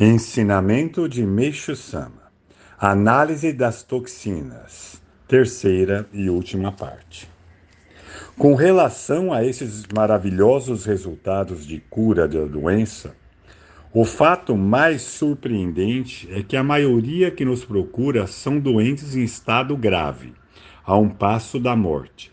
Ensinamento de Meixo Sama. Análise das toxinas. Terceira e última parte. Com relação a esses maravilhosos resultados de cura da doença, o fato mais surpreendente é que a maioria que nos procura são doentes em estado grave, a um passo da morte,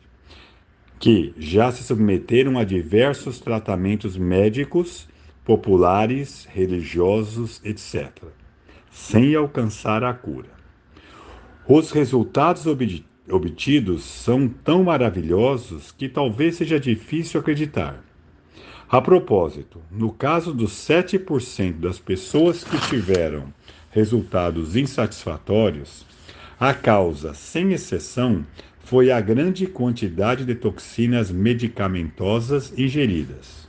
que já se submeteram a diversos tratamentos médicos populares, religiosos, etc., sem alcançar a cura. Os resultados obtidos são tão maravilhosos que talvez seja difícil acreditar. A propósito, no caso dos 7% das pessoas que tiveram resultados insatisfatórios, a causa, sem exceção, foi a grande quantidade de toxinas medicamentosas ingeridas.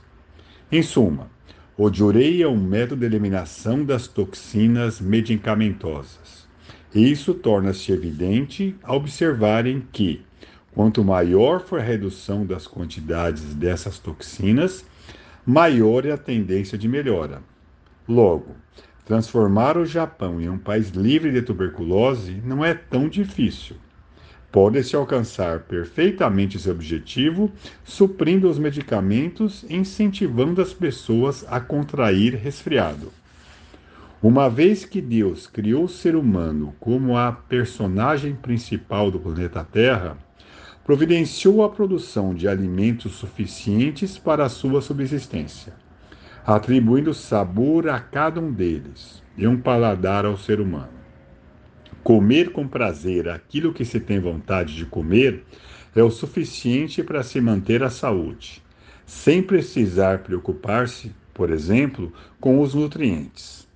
Em suma, o diurei é um método de eliminação das toxinas medicamentosas. Isso torna-se evidente ao observarem que, quanto maior for a redução das quantidades dessas toxinas, maior é a tendência de melhora. Logo, transformar o Japão em um país livre de tuberculose não é tão difícil. Pode-se alcançar perfeitamente esse objetivo suprindo os medicamentos e incentivando as pessoas a contrair resfriado. Uma vez que Deus criou o ser humano como a personagem principal do planeta Terra, providenciou a produção de alimentos suficientes para a sua subsistência, atribuindo sabor a cada um deles e um paladar ao ser humano. Comer com prazer aquilo que se tem vontade de comer é o suficiente para se manter a saúde, sem precisar preocupar-se, por exemplo, com os nutrientes.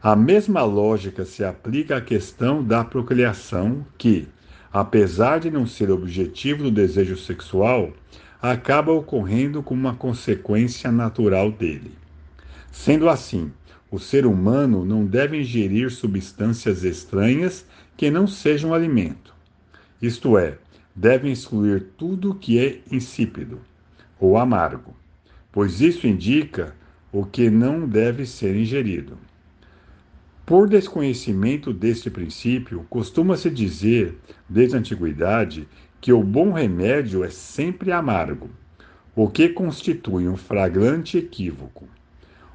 A mesma lógica se aplica à questão da procriação, que, apesar de não ser objetivo do desejo sexual, acaba ocorrendo como uma consequência natural dele. Sendo assim, o ser humano não deve ingerir substâncias estranhas que não sejam alimento. Isto é, deve excluir tudo que é insípido ou amargo, pois isso indica o que não deve ser ingerido. Por desconhecimento deste princípio, costuma-se dizer, desde a antiguidade, que o bom remédio é sempre amargo, o que constitui um flagrante equívoco.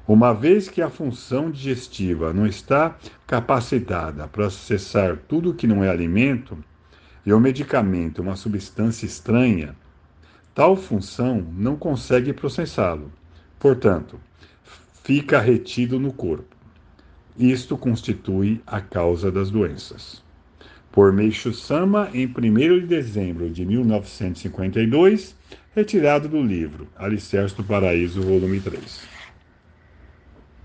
Uma vez que a função digestiva não está capacitada para processar tudo que não é alimento, e o medicamento uma substância estranha, tal função não consegue processá-lo. Portanto, fica retido no corpo. Isto constitui a causa das doenças. Por Meixo Sama, em 1 de dezembro de 1952, retirado do livro Alicerce do Paraíso, volume 3.